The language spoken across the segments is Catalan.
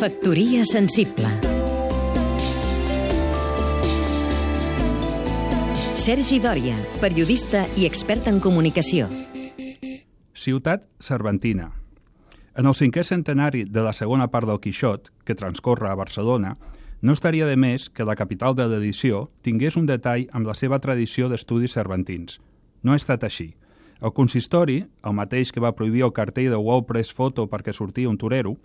Factoria sensible Sergi Dòria, periodista i expert en comunicació. Ciutat Cervantina. En el cinquè centenari de la segona part del Quixot, que transcorre a Barcelona, no estaria de més que la capital de l'edició tingués un detall amb la seva tradició d'estudis cervantins. No ha estat així. El consistori, el mateix que va prohibir el cartell de Wall Press Photo perquè sortia un torero,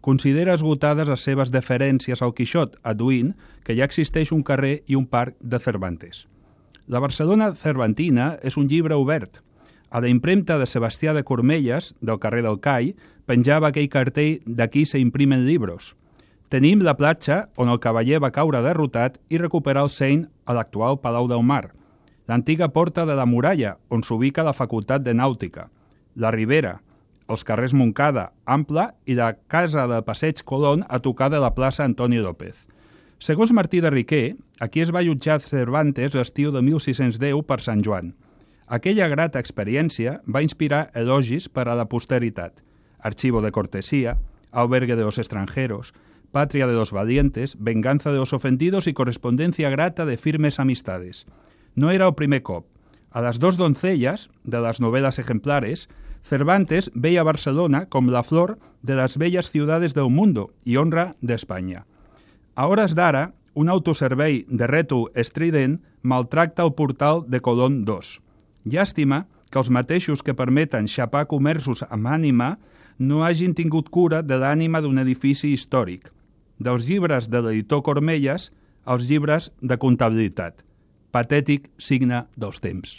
considera esgotades les seves deferències al Quixot, aduint que ja existeix un carrer i un parc de Cervantes. La Barcelona Cervantina és un llibre obert. A la impremta de Sebastià de Cormelles, del carrer del Cai, penjava aquell cartell «D'aquí se imprimen libros». Tenim la platja on el cavaller va caure derrotat i recuperar el seny a l'actual Palau del Mar – l'antiga porta de la muralla, on s'ubica la Facultat de Nàutica, la Ribera, els carrers Moncada, Ampla i la Casa de Passeig Colón a tocar de la plaça Antoni López. Segons Martí de Riquer, aquí es va jutjar Cervantes l'estiu de 1610 per Sant Joan. Aquella grata experiència va inspirar elogis per a la posteritat. Archivo de cortesía, albergue de los extranjeros, patria de los valientes, venganza de los ofendidos y correspondencia grata de firmes amistades – no era el primer cop. A les dos doncelles de les novel·les ejemplares, Cervantes veia Barcelona com la flor de les belles ciudades del mundo i honra d'Espanya. A hores d'ara, un autoservei de rètol estrident maltracta el portal de Colón II. Llàstima que els mateixos que permeten xapar comerços amb ànima no hagin tingut cura de l'ànima d'un edifici històric. Dels llibres de l'editor Cormelles als llibres de comptabilitat patètic signe dels temps.